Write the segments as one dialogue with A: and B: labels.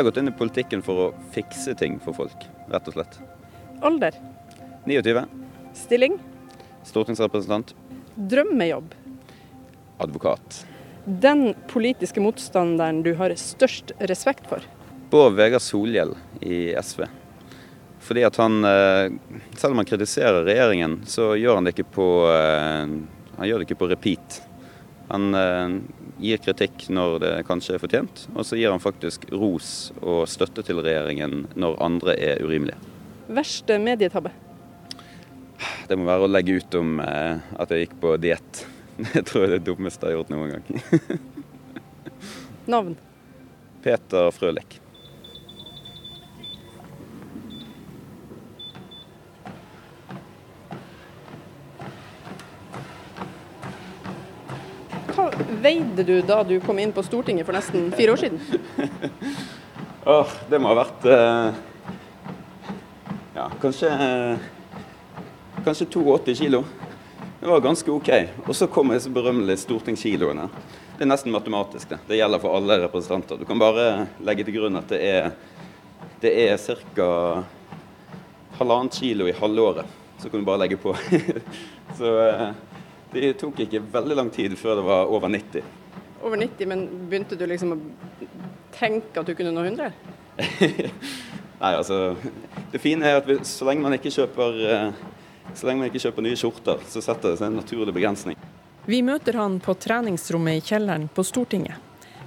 A: Jeg har gått inn i politikken for å fikse ting for folk, rett og slett.
B: Alder?
A: 29.
B: Stilling?
A: Stortingsrepresentant.
B: Drømmejobb?
A: Advokat.
B: Den politiske motstanderen du har størst respekt for?
A: Bård Vegar Solhjell i SV. Fordi at han, eh, selv om han kritiserer regjeringen, så gjør han det ikke på, eh, han gjør det ikke på repeat. Han eh, gir kritikk når det kanskje er fortjent, og så gir han faktisk ros og støtte til regjeringen når andre er urimelige.
B: Verste medietabbe?
A: Det må være å legge ut om at jeg gikk på diett. Det tror jeg er det dummeste jeg har gjort noen gang.
B: Navn?
A: Peter Frølik.
B: Hva veide du da du kom inn på Stortinget for nesten fire år siden?
A: Åh, det må ha vært eh, ja, kanskje, eh, kanskje 82 kilo. Det var ganske OK. Og så kommer disse berømmelige stortingskiloene. Det er nesten matematisk, det. Det gjelder for alle representanter. Du kan bare legge til grunn at det er, det er ca. halvannet kilo i halvåret. Så kan du bare legge på. så eh, det tok ikke veldig lang tid før det var over 90.
B: Over 90, men begynte du liksom å tenke at du kunne nå 100?
A: Nei, altså Det fine er at vi, så lenge man ikke kjøper eh, så lenge man ikke kjøper nye skjorter, så setter det seg en naturlig begrensning.
B: Vi møter han på treningsrommet i kjelleren på Stortinget.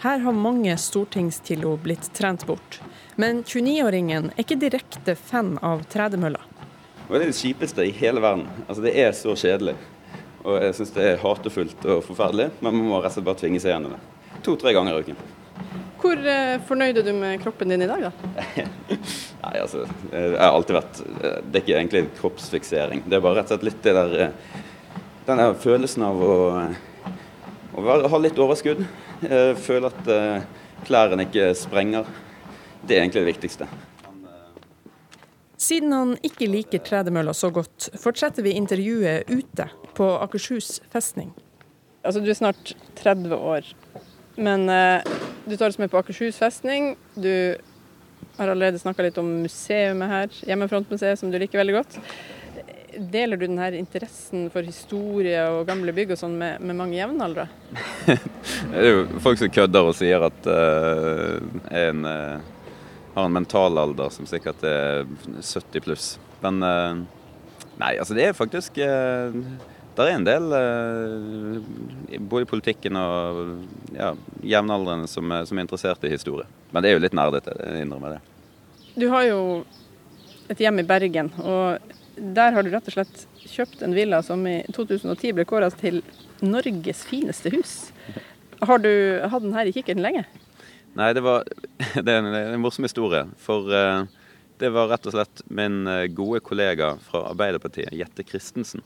B: Her har mange stortingskilo blitt trent bort. Men 29-åringen er ikke direkte fan av tredemølla.
A: Det er det kjipeste i hele verden. Altså, det er så kjedelig. Og jeg syns det er hatefullt og forferdelig, men man må rett og slett bare tvinge seg gjennom det. To-tre ganger i uken.
B: Hvor eh, fornøyd er du med kroppen din i dag, da?
A: Nei, altså, jeg har alltid vært Det er ikke egentlig kroppsfiksering. Det er bare rett og slett litt det der eh, Den der følelsen av å, å være, ha litt overskudd. Eh, føle at klærne ikke sprenger. Det er egentlig det viktigste.
B: Siden han ikke liker tredemølla så godt, fortsetter vi intervjuet ute på Akershus festning. Altså, du er snart 30 år, men uh, du tar oss med på Akershus festning. Du har allerede snakka litt om museet her, Hjemmefrontmuseet, som du liker veldig godt. Deler du denne interessen for historie og gamle bygg og sånn med, med, mange jevnaldra?
A: det er jo folk som kødder og sier at uh, en uh, har en mental alder som sikkert er 70 pluss. Men uh, nei, altså det er faktisk det er en del, både i politikken og ja, jevnaldrende, som, som, er interessert i historie. Men det er jo litt nerdete, jeg innrømmer det.
B: Du har jo et hjem i Bergen, og der har du rett og slett kjøpt en villa som i 2010 ble kåra til Norges fineste hus. Har du hatt den her i kikkerten lenge?
A: Nei, det, var, det er en, en morsom historie. For uh, det var rett og slett min gode kollega fra Arbeiderpartiet, Jette Christensen,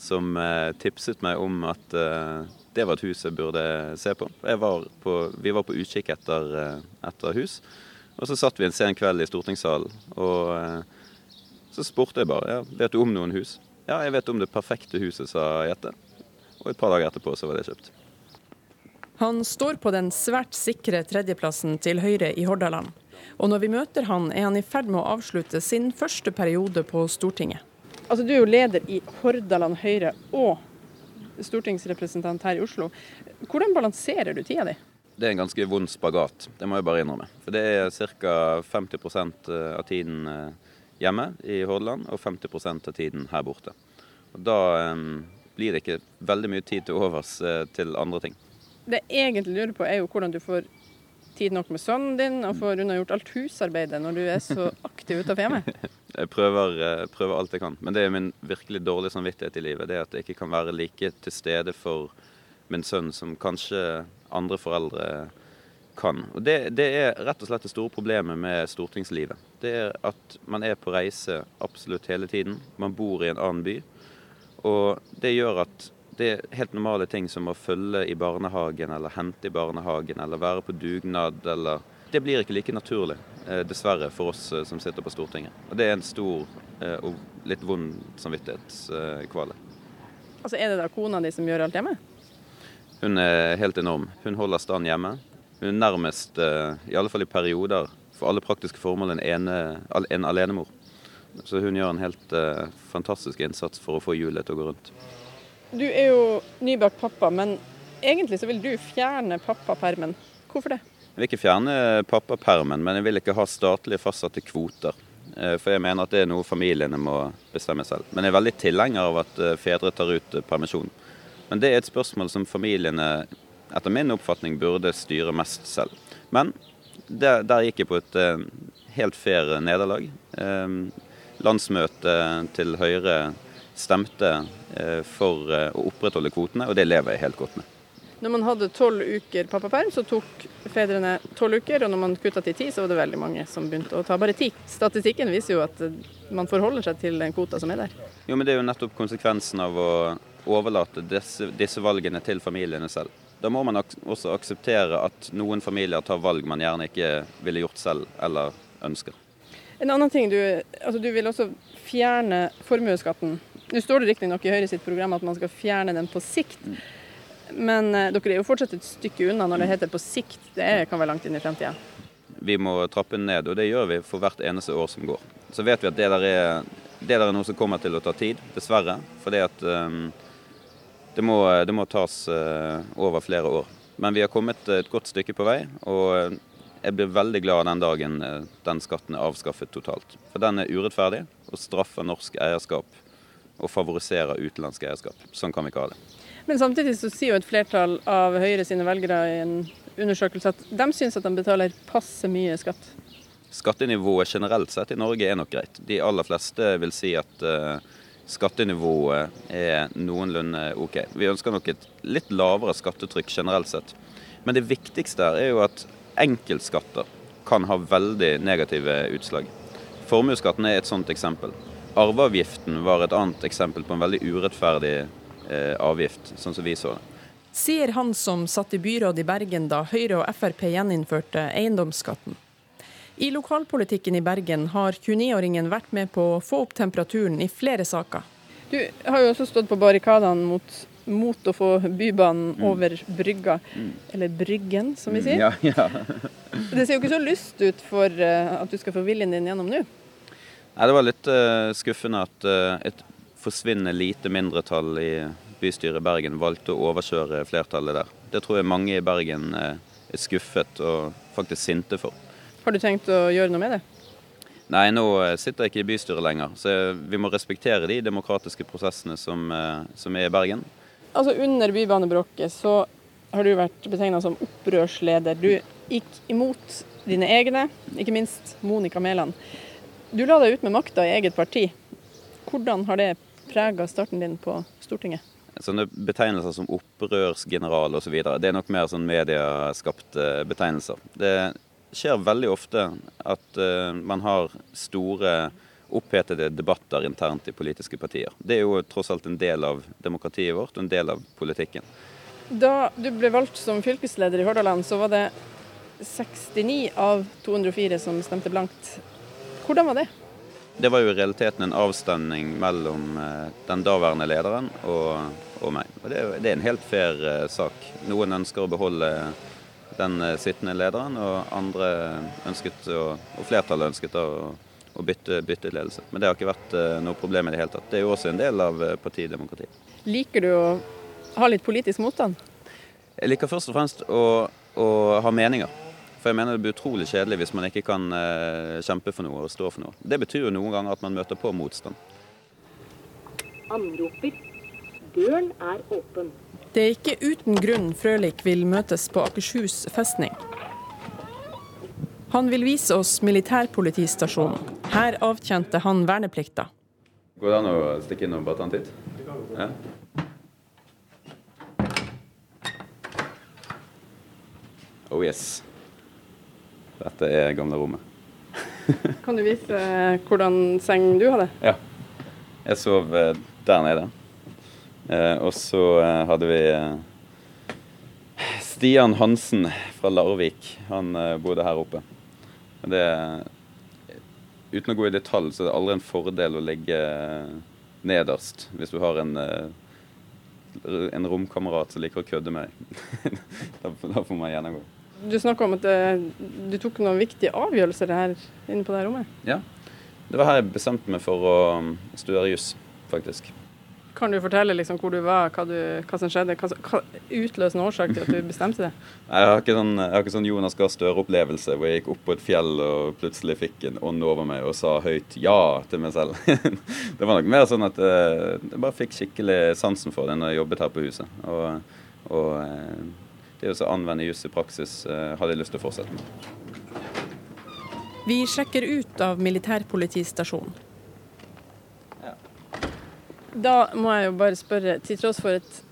A: som uh, tipset meg om at uh, det var et hus jeg burde se på. Var på vi var på utkikk etter, etter, hus. Og så satt vi en sen kveld i stortingssalen, og så spurte jeg bare ja, vet du om noen hus. Ja, jeg vet om det perfekte huset, sa Jette. Og et par dager etterpå så var det kjøpt.
B: Han står på den svært sikre tredjeplassen til Høyre i Hordaland. Og når vi møter han, er han i ferd med å avslutte sin første periode på Stortinget. Altså, Du er jo leder i Hordaland Høyre og stortingsrepresentant her i Oslo. Hvordan balanserer du tida di?
A: Det er en ganske vond spagat, det må jeg bare innrømme. For det er ca. 50% av tiden eh, hjemme i Hordaland og 50% av tiden her borte. Og Da um, blir det ikke veldig mye tid til overs til andre ting.
B: Det jeg egentlig lurer på er jo hvordan du får tid nok med sønnen din og får unnagjort alt husarbeidet når du er så aktiv utenfor hjemmet.
A: Jeg prøver, uh, prøver, alt jeg kan, men det er min virkelig dårlige samvittighet i livet. Det er at jeg ikke kan være like til stede for min sønn som kanskje andre foreldre kan. Og det, det, er rett og slett det store problemet med stortingslivet. Det er at man er på reise absolutt hele tiden. Man bor i en annen by. Og det gjør at det er helt normale ting som å følge i barnehagen, eller hente i barnehagen, eller være på dugnad, eller Det blir ikke like naturlig, eh, dessverre, for oss eh, som sitter på Stortinget. Og det er en stor eh, og litt vond samvittighetskvale.
B: Altså Er det da kona di som gjør alt hjemme?
A: Hun er helt enorm. Hun holder stand hjemme. Hun er nærmest, i alle fall i perioder, for alle praktiske formål en, ene, en alenemor. Så hun gjør en helt fantastisk innsats for å få hjulet til å gå rundt.
B: Du er jo nybakt pappa, men egentlig så vil du fjerne pappapermen. Hvorfor det?
A: Jeg vil ikke fjerne pappapermen, men jeg vil ikke ha statlig fastsatte kvoter. Uh, for jeg mener at det er noe familiene må bestemme selv. Men jeg er veldig tilhenger av at uh, fedre tar ut permisjon. Men det er et spørsmål som familiene etter min oppfatning burde styre mest selv. Men der, der gikk jeg på et helt fair nederlag. Landsmøtet til Høyre stemte eh, for eh, å opprettholde kvotene, og det lever jeg helt godt med.
B: Når man hadde tolv uker pappaperm, så tok fedrene tolv uker. Og når man kutta til ti, så var det veldig mange som begynte å ta bare ti. Statistikken viser jo at eh, man forholder seg til den kvota som er der.
A: Jo, men det er jo nettopp konsekvensen av å overlate disse, disse valgene til familiene selv. Da må man også akseptere at noen familier tar valg man gjerne ikke ville gjort selv eller ønsker.
B: En annen ting, du, altså du vil også fjerne formuesskatten. Nå står det riktignok i Høyre sitt program at man skal fjerne den på sikt. Men eh, dere er jo fortsatt et stykke unna når det heter på sikt. Det kan være langt inn i fremtida.
A: Vi må trappe ned, og det gjør vi for hvert eneste år som går. Så vet vi at det der er, det der er noe som kommer til å ta tid, dessverre. Fordi at um, det, må, det, må, tas uh, over flere år. Men vi har kommet et godt stykke på vei. og jeg blir veldig glad den dagen eh, den skatten er avskaffet totalt. For den er urettferdig og straffer norsk eierskap og favoriserer utenlandsk eierskap. Sånn kan vi ikke ha det.
B: Men samtidig så sier jo et flertall av Høyre sine velgere i en undersøkelse at de syns at de betaler passe mye skatt.
A: Skattenivået generelt sett i Norge er nok greit. De aller fleste vil si at uh, skattenivået er noenlunde OK. Vi ønsker nok et litt lavere skattetrykk generelt sett. Men det viktigste er jo at enkeltskatter kan ha veldig negative utslag. Formuesskatten er et sånt eksempel. Arveavgiften var et annet eksempel på en veldig urettferdig eh, avgift, sånn som vi så det.
B: Sier han som satt i byråd i Bergen da Høyre og Frp gjeninnførte eiendomsskatten. I lokalpolitikken i Bergen har 29-åringen vært med på å få opp temperaturen i flere saker. Du har jo også stått på barrikadene mot mot å få Bybanen mm. over brygga, mm. eller Bryggen, som vi mm, sier.
A: Ja, ja.
B: det ser jo ikke så lyst ut for uh, at du skal få viljen din gjennom nå?
A: Nei, Det var litt uh, skuffende at uh, et forsvinnende lite mindretall i bystyret i Bergen valgte å overkjøre flertallet der. Det tror jeg mange i Bergen er skuffet og faktisk sinte for.
B: Har du tenkt å gjøre noe med det?
A: Nei, nå sitter jeg ikke i bystyret lenger. Så vi må respektere de demokratiske prosessene som, som er i Bergen.
B: Altså Under bybanebrokket så har du vært betegna som opprørsleder. Du gikk imot dine egne, ikke minst Monica Mæland. Du la deg ut med makta i eget parti. Hvordan har det prega starten din på Stortinget?
A: Sånne betegnelser som opprørsgeneral osv. Det er nok mer sånn medieskapte betegnelser. Det skjer veldig ofte at uh, man har store opphetede debatter internt i politiske partier. Det er jo tross alt en del av demokratiet vårt og en del av politikken.
B: Da du ble valgt som fylkesleder i Hordaland, så var det 69 av 204 som stemte blankt. Hvordan var det?
A: Det var jo i realiteten en avstemning mellom eh, den daværende lederen og, og meg. Og det, det, er en helt fair uh, sak. Noen ønsker å beholde den uh, sittende lederen, og andre ønsket å, og flertallet ønsket å å bytte, bytte, ledelse. Men det har ikke vært noe problem i det hele tatt. Det er jo også en del av partidemokratiet.
B: Liker du å ha litt politisk motstand?
A: Jeg liker først og fremst å, å, ha meninger. For jeg mener det blir utrolig kjedelig hvis man ikke kan uh, kjempe for noe og stå for noe. Det betyr jo noen ganger at man møter på motstand.
C: Anroper. Døren er åpen.
B: Det er ikke uten grunn Frølik vil møtes på Akershus festning. Han vil vise oss militærpolitistasjonen. Her avtjente han verneplikta.
A: Går det an å stikke inn og bare ta en titt? Ja. Oh yes. Dette er gamle rommet.
B: kan du vise hvordan seng du hadde?
A: Ja. Jeg sov eh, der nede. Eh, og så eh, hadde vi Stian Hansen fra Larvik. Han bodde her oppe. Det, uten å gå i detalj, så er det aldri en fordel å ligge nederst hvis du har en, eh, en romkamerat som liker å kødde med deg. da, da får man gjennomgå.
B: Du snakka om at det, du tok noen viktige avgjørelser her inne på det her rommet.
A: Ja. Det var her jeg bestemte meg for å um, studere juss, faktisk.
B: Kan du fortelle liksom hvor du var, hva, du, hva som skjedde? Hva, hva utløsende årsak til at du bestemte det?
A: Jeg har ikke sånn, har ikke sånn Jonas Gahr Støre-opplevelse hvor jeg gikk opp på et fjell og plutselig fikk en ånd over meg og sa høyt ja til meg selv. det var nok mer sånn at eh, jeg bare fikk skikkelig sansen for det når jeg jobbet her på huset. Og, og eh, det å anvende juss i praksis eh, hadde jeg lyst til å fortsette med.
B: Vi sjekker ut av militærpolitistasjonen. Da må jeg jo bare spørre, til tross for et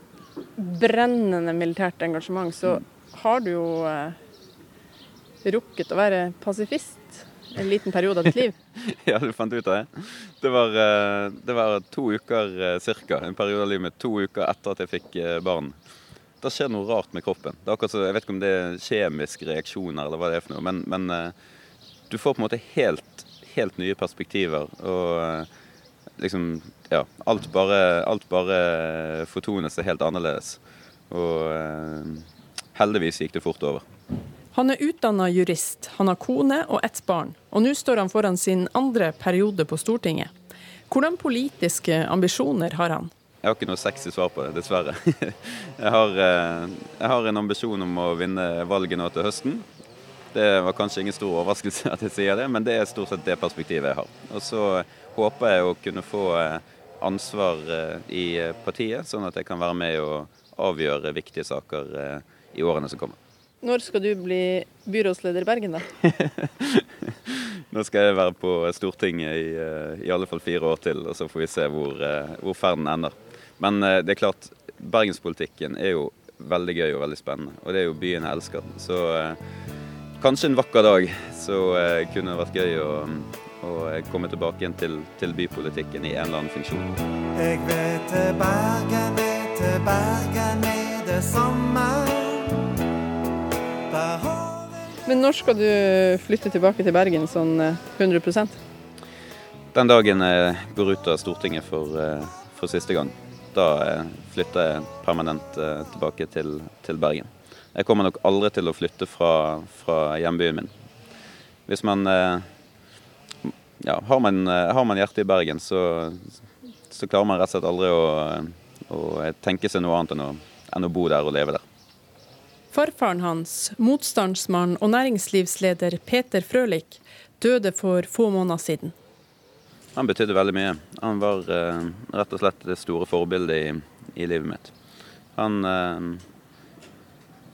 B: brennende militært engasjement, så har du jo eh, rukket å være pasifist en liten periode av ditt liv.
A: ja, du fant ut av det? Det var, eh, det var to uker ca. cirka, en periode av livet mitt, to uker etter at jeg fikk barn. Da skjer noe rart med kroppen. Det så, jeg vet ikke om det er kjemiske reaksjoner eller hva det er for noe, men, men eh, du får på en måte helt, helt nye perspektiver. og eh, liksom Ja, alt bare, alt bare fortoner seg helt annerledes. Og eh, heldigvis gikk det fort over.
B: Han er utdanna jurist, han har kone og ett barn, og nå står han foran sin andre periode på Stortinget. Hvordan politiske ambisjoner har han?
A: Jeg har ikke noe sexy svar på det, dessverre. Jeg har, eh, jeg har en ambisjon om å vinne valget nå til høsten. Det var kanskje ingen stor overraskelse at jeg sier det, men det er stort sett det perspektivet jeg har. Og så håper jeg å kunne få eh, ansvar eh, i partiet, sånn at jeg kan være med og avgjøre viktige saker i årene som kommer.
B: Når skal du bli byrådsleder i Bergen, da?
A: Nå skal jeg være på Stortinget i, i alle fall fire år til, og så får vi se hvor, hvor ferden ender. Men det er klart, bergenspolitikken er jo veldig gøy og veldig spennende. Og det er jo byen jeg elsker. Så kanskje en vakker dag så kunne det vært gøy å og komme tilbake igjen til, til, bypolitikken i en eller annen funksjon. Jeg vil til Bergen, vil til Bergen i det samme.
B: Men når skal du flytte tilbake til Bergen sånn 100 eh,
A: Den dagen jeg går ut av Stortinget for, eh, for siste gang. Da eh, flytter jeg permanent tilbake til, til, Bergen. Jeg kommer nok aldri til å flytte fra, fra hjembyen min. Hvis man ja, har man, eh, har man hjertet i Bergen, så, så, klarer man rett og slett aldri å, å tenke seg noe annet enn å, enn å bo der og leve der.
B: Farfaren hans, motstandsmann og næringslivsleder Peter Frølich, døde for få måneder siden.
A: Han betydde veldig mye. Han var eh, rett og slett det store forbildet i, i livet mitt. Han, eh,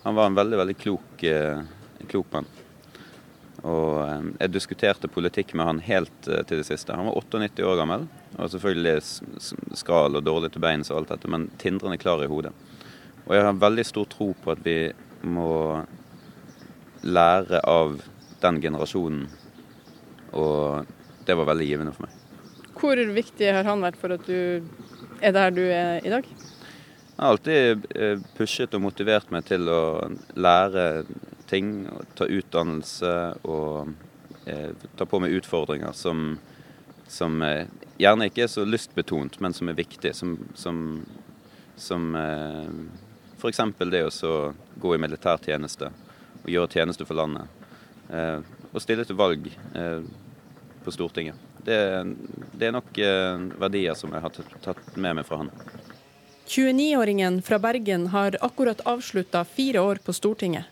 A: han, var en veldig, veldig klok, eh, klok mann. Og eh, jeg diskuterte politikk med han helt eh, til det siste. Han var 98 år gammel, og selvfølgelig skral og dårlig til beins og alt dette, men tindrende klar i hodet. Og jeg har veldig stor tro på at vi må lære av den generasjonen, og det var veldig givende for meg.
B: Hvor viktig har han vært for at du er der du er i dag?
A: Han har alltid eh, pushet og motivert meg til å lære ting, ta utdannelse og eh, ta på meg utfordringer som, som eh, gjerne ikke er så lystbetont, men som er viktig. Som, som, som eh, f.eks. det å gå i militærtjeneste og gjøre tjeneste for landet. Eh, og stille til valg eh, på Stortinget. Det, det, er nok eh, verdier som jeg har tatt med meg fra han.
B: 29-åringen fra Bergen har akkurat avslutta fire år på Stortinget.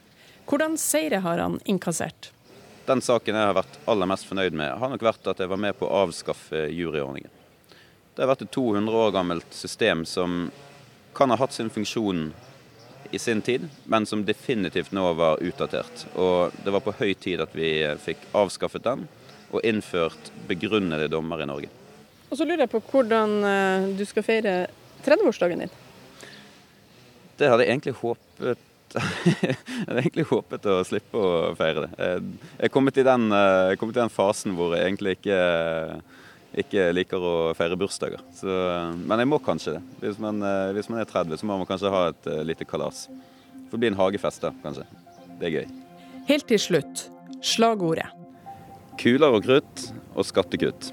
B: Hvordan seire har han innkassert?
A: Den saken jeg har vært aller mest fornøyd med, har nok vært at jeg var med på å avskaffe juryordningen. Det har vært et 200 år gammelt system som kan ha hatt sin funksjon i sin tid, men som definitivt nå var utdatert. Og det var på høy tid at vi fikk avskaffet den og innført begrunnede dommer i Norge.
B: Og så lurer jeg på hvordan eh, du skal feire 30-årsdagen din?
A: Det hadde jeg egentlig håpet jeg hadde egentlig håpet å slippe å feire det. Jeg er kommet i den, eh, kommet i den fasen hvor jeg egentlig ikke, ikke liker å feire bursdager. Så, men jeg må kanskje det. Hvis man, eh, hvis man, er 30, så må man kanskje ha et eh, lite kalas. Det får bli en hagefest da, kanskje. Det er gøy.
B: Helt til slutt, slagordet.
A: Kuler og krutt og skattekutt.